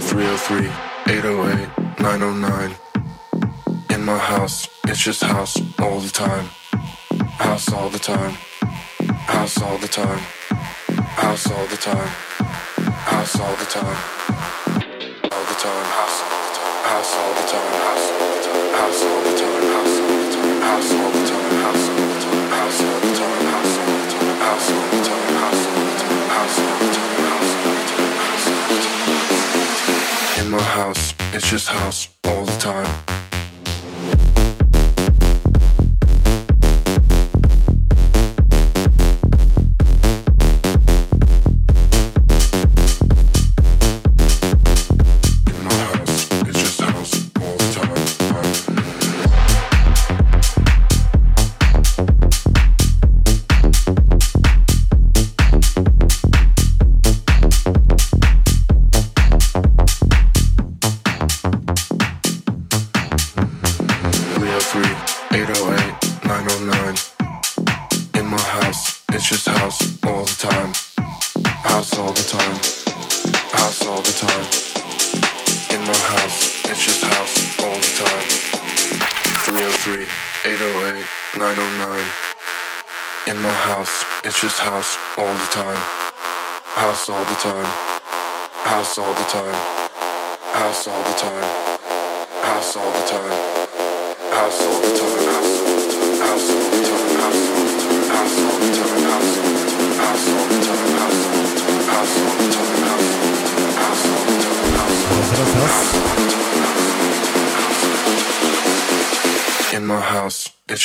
303 808 909 In my house, it's just house all the time. House all the time. House all the time. House all the time. House all the time. All the time. House all the time. House all the time. House all the time. House all the time. House all the time. It's just house all the time.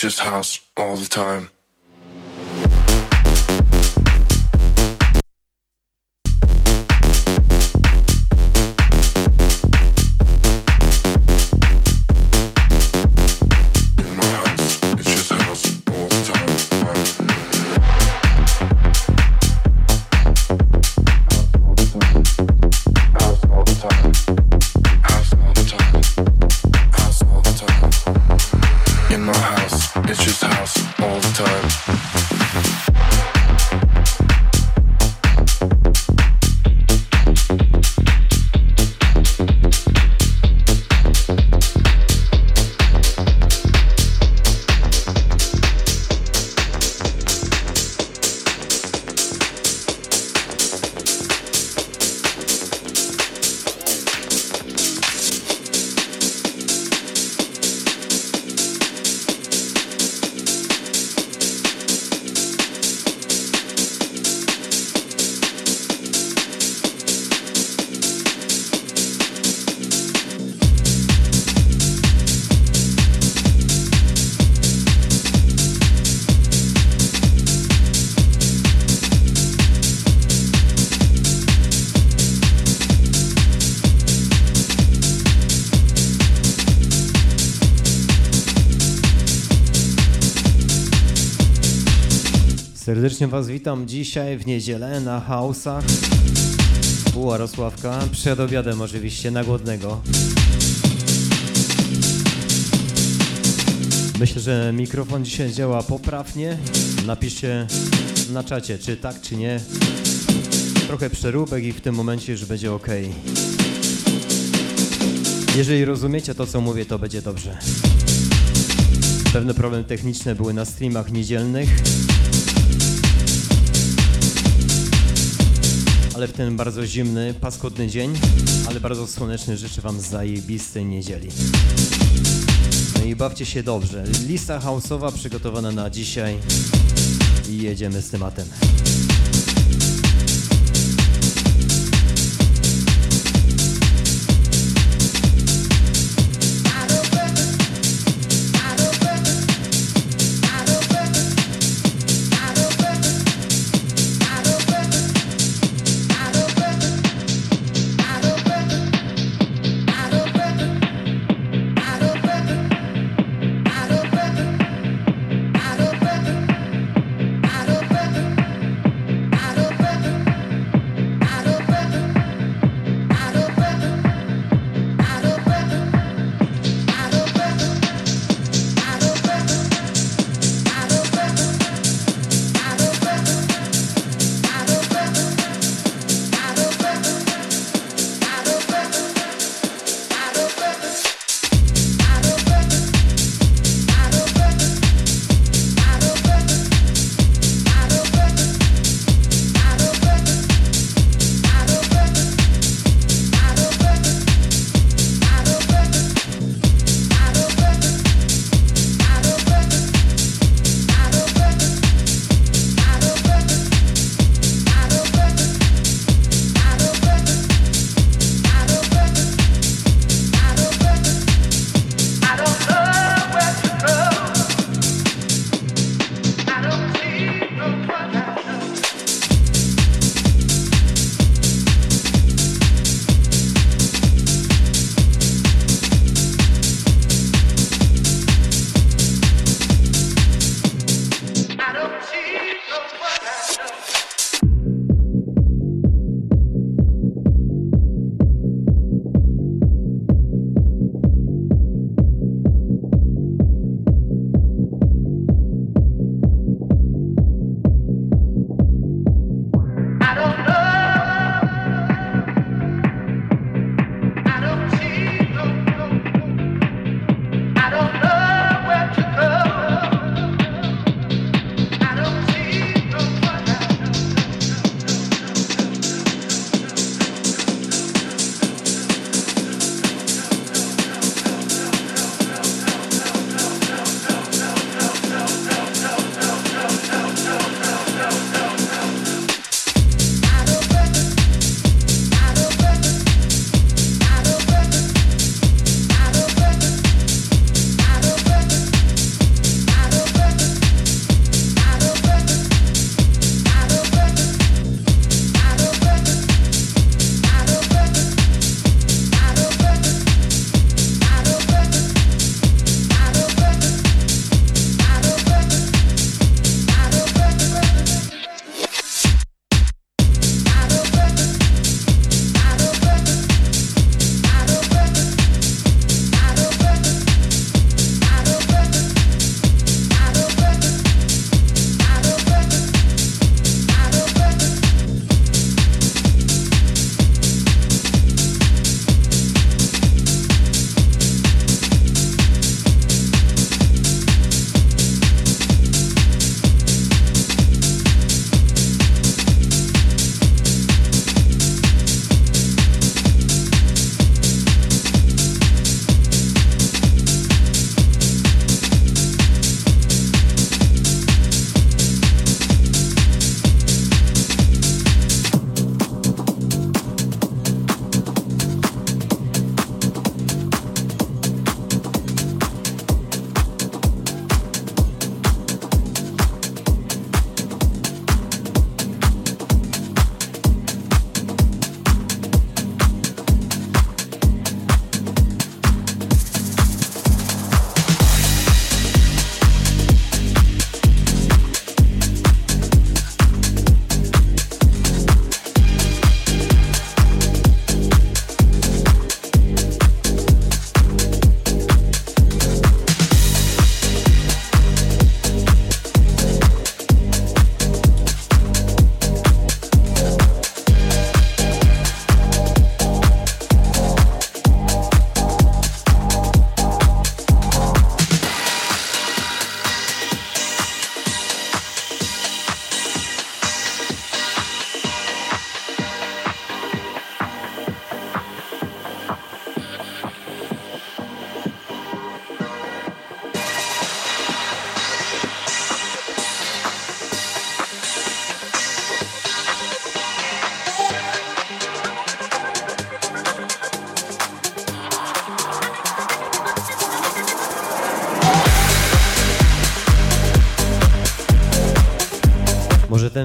Just house all the time. Serdecznie Was witam dzisiaj w niedzielę na hausach. U Jarosławka, przed obiadem oczywiście, na głodnego. Myślę, że mikrofon dzisiaj działa poprawnie. Napiszcie na czacie, czy tak, czy nie. Trochę przeróbek i w tym momencie już będzie ok. Jeżeli rozumiecie to, co mówię, to będzie dobrze. Pewne problemy techniczne były na streamach niedzielnych. Ale w ten bardzo zimny, paskudny dzień, ale bardzo słoneczny życzę Wam zajebistej niedzieli. No i bawcie się dobrze. Lista house'owa przygotowana na dzisiaj i jedziemy z tematem.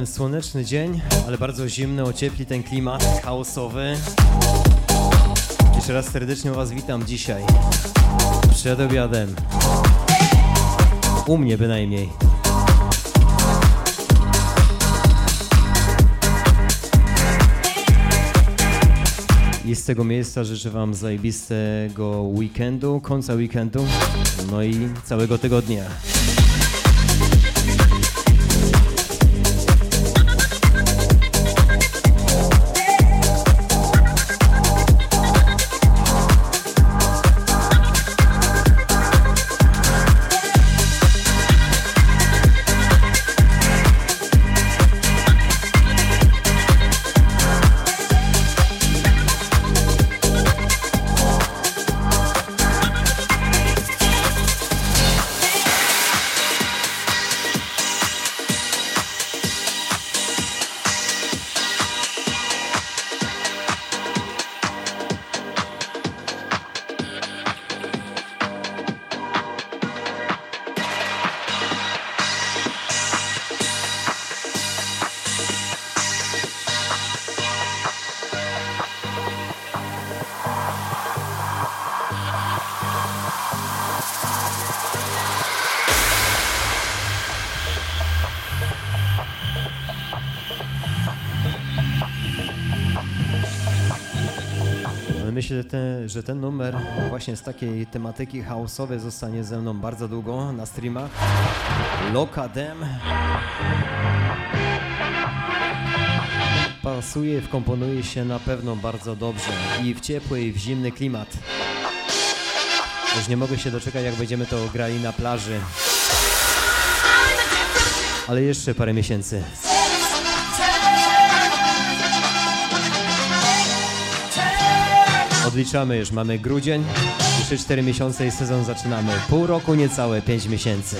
Słoneczny dzień, ale bardzo zimny, ociepli ten klimat chaosowy. Jeszcze raz serdecznie Was witam dzisiaj. Przed obiadem. U mnie bynajmniej. I z tego miejsca życzę Wam zajebistego weekendu, końca weekendu, no i całego tygodnia. Że ten, numer właśnie z takiej tematyki chaosowej zostanie ze mną bardzo długo na streamach. Lokadem. Pasuje, wkomponuje się na pewno bardzo dobrze i w ciepły, i w zimny klimat. Już nie mogę się doczekać, jak będziemy to grali na plaży. Ale jeszcze parę miesięcy. Odliczamy już, mamy grudzień, 3-4 miesiące i sezon zaczynamy. Pół roku niecałe, 5 miesięcy.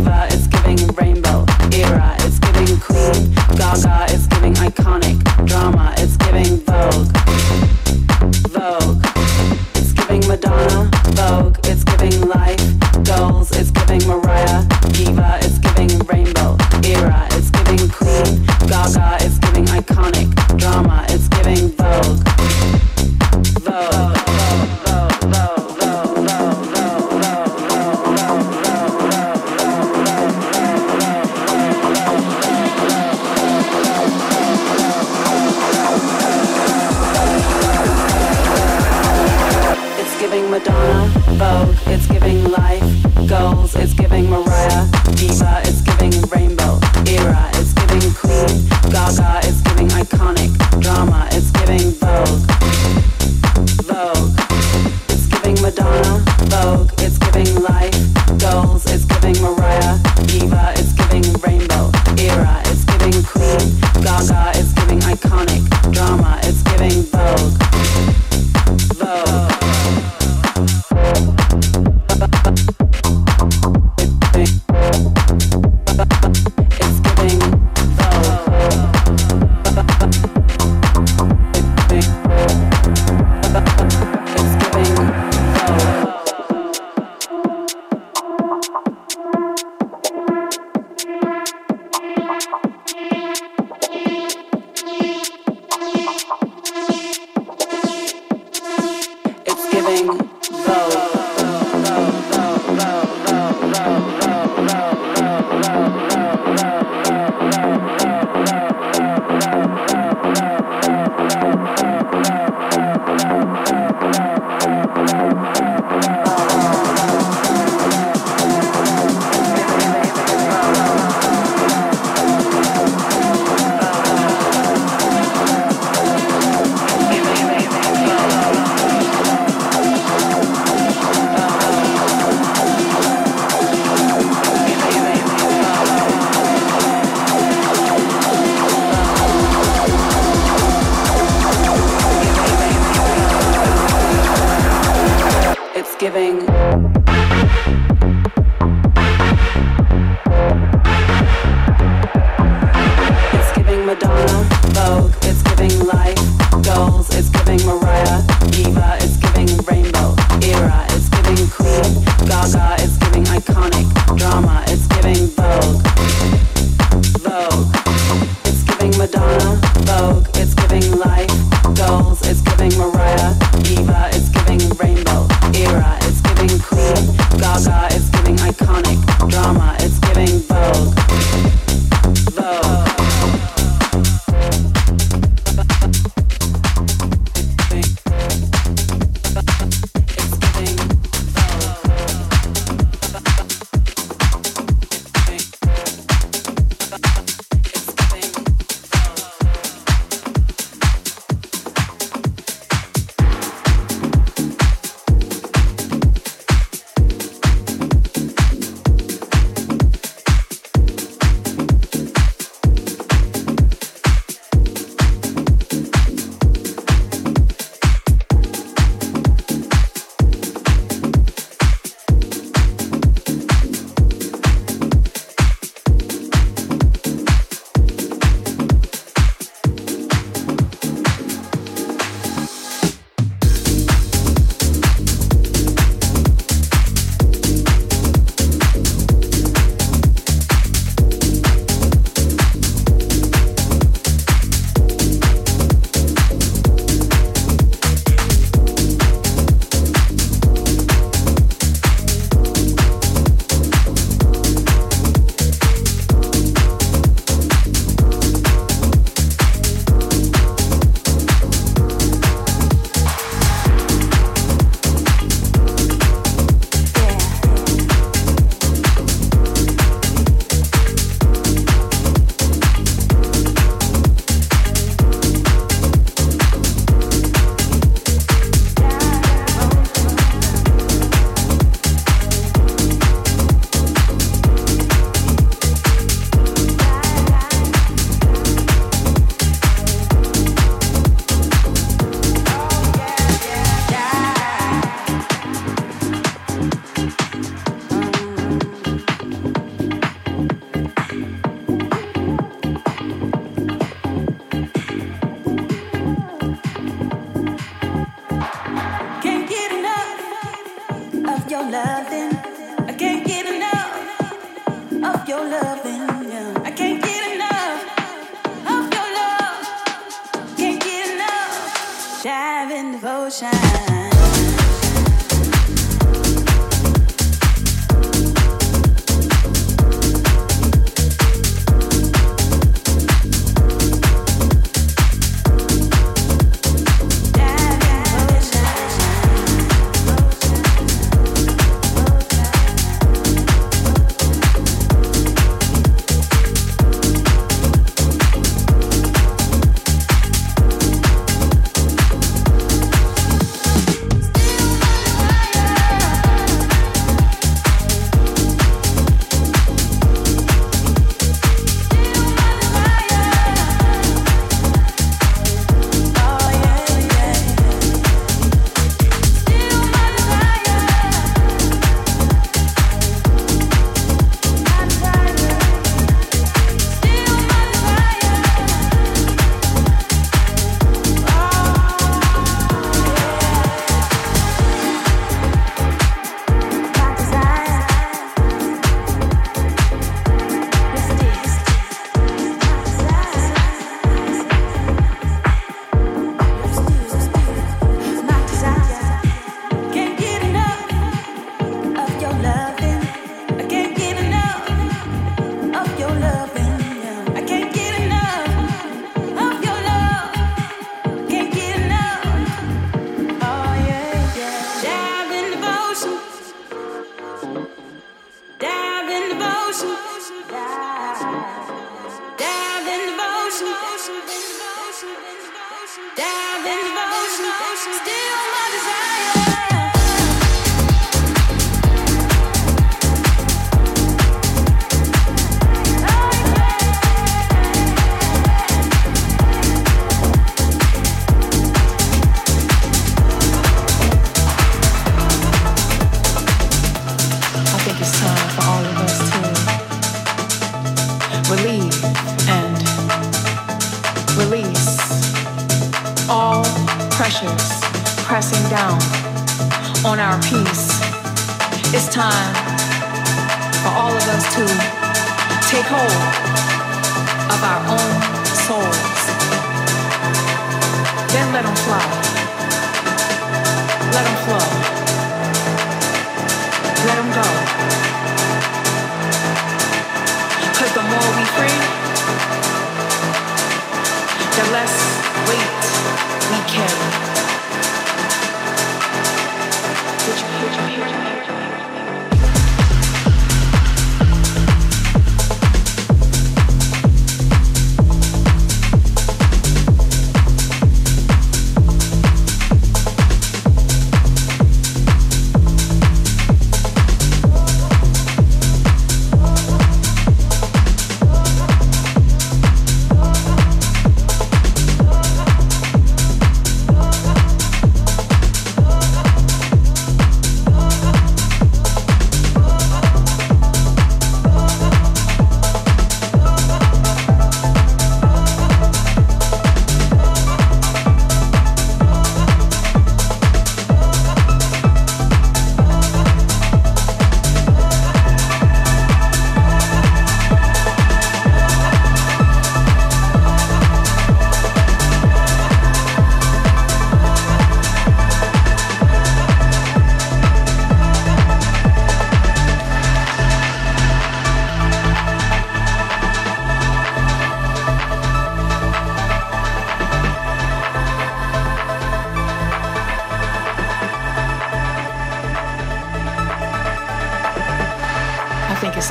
diva, it's giving rainbow. Era, it's giving queen. Gaga, it's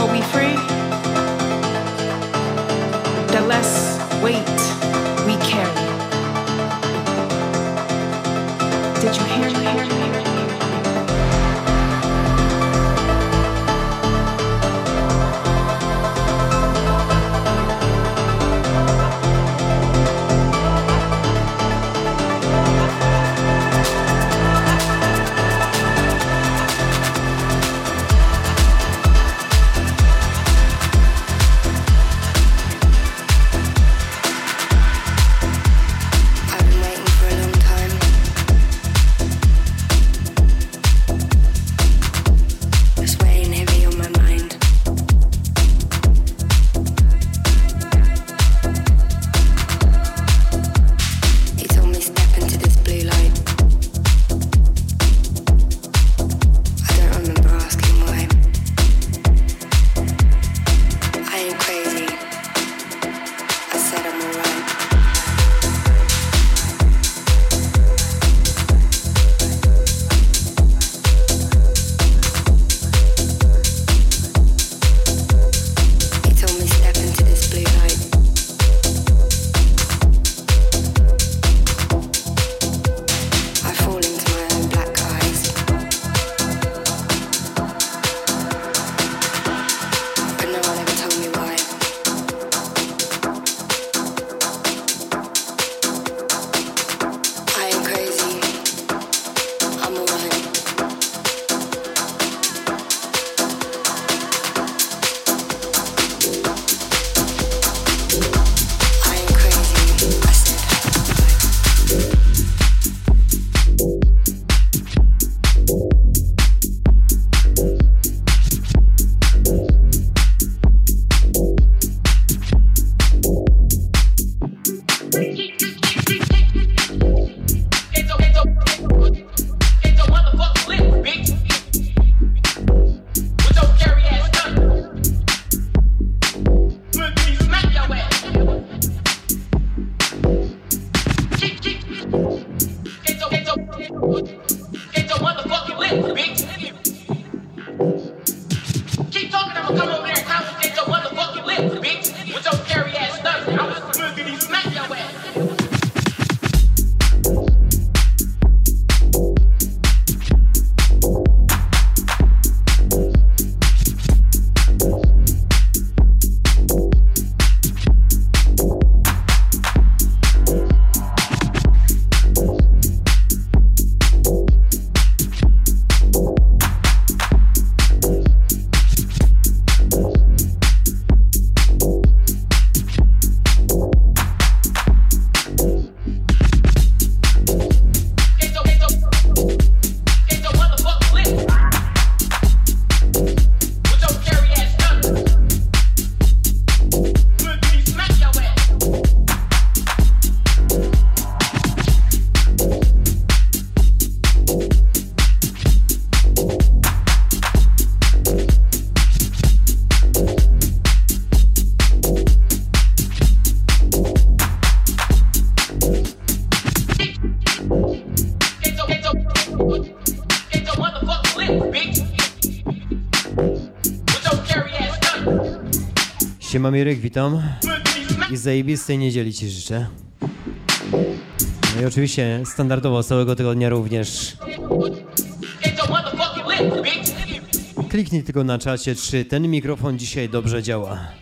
are we free? The less weight we carry. Did you hear me? witam i zajebistej niedzieli Ci życzę. No i oczywiście standardowo z całego tygodnia również kliknij tylko na czacie, czy ten mikrofon dzisiaj dobrze działa.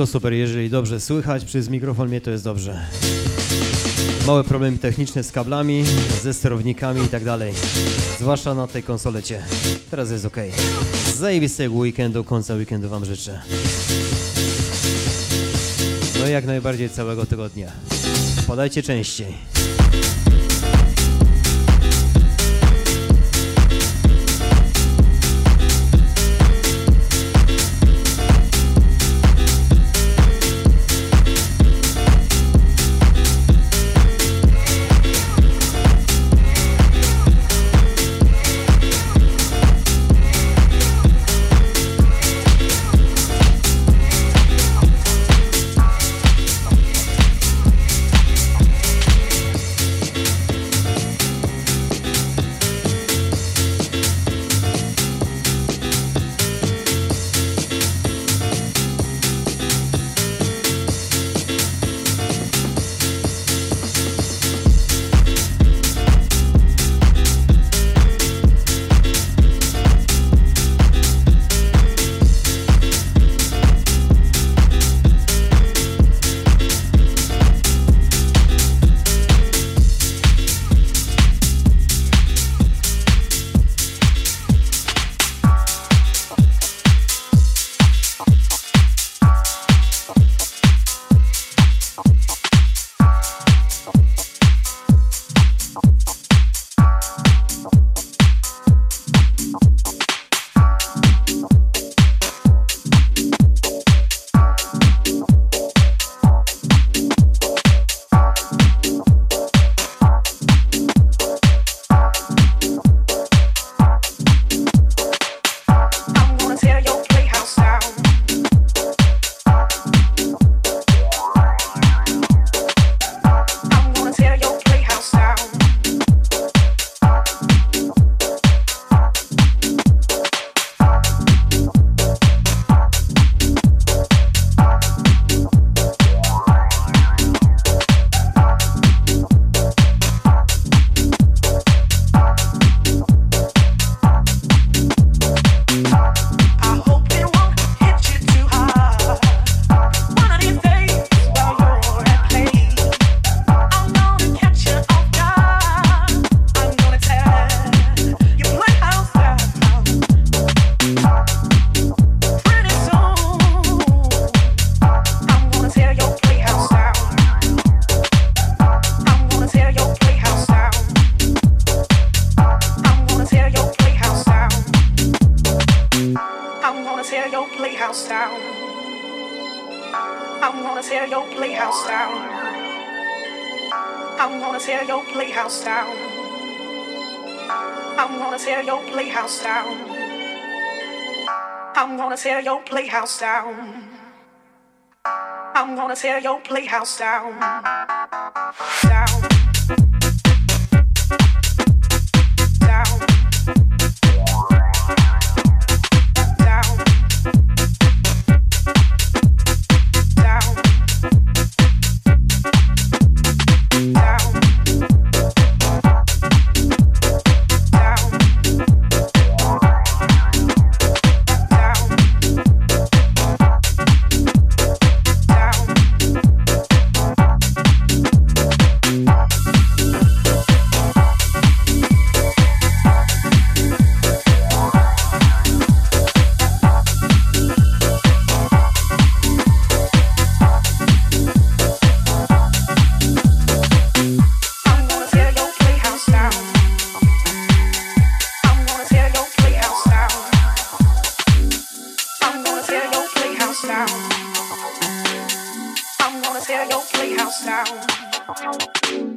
To super, jeżeli dobrze słychać przez mikrofon mnie to jest dobrze. Małe problemy techniczne z kablami, ze sterownikami i tak dalej. Zwłaszcza na tej konsolecie. Teraz jest ok. Zajebistego weekendu, końca weekendu Wam życzę. No i jak najbardziej całego tygodnia. Podajcie częściej. playhouse down. I'm gonna tear your playhouse down. I'm gonna tear your playhouse down. I'm gonna tear your playhouse down. Down. stereo playhouse sound.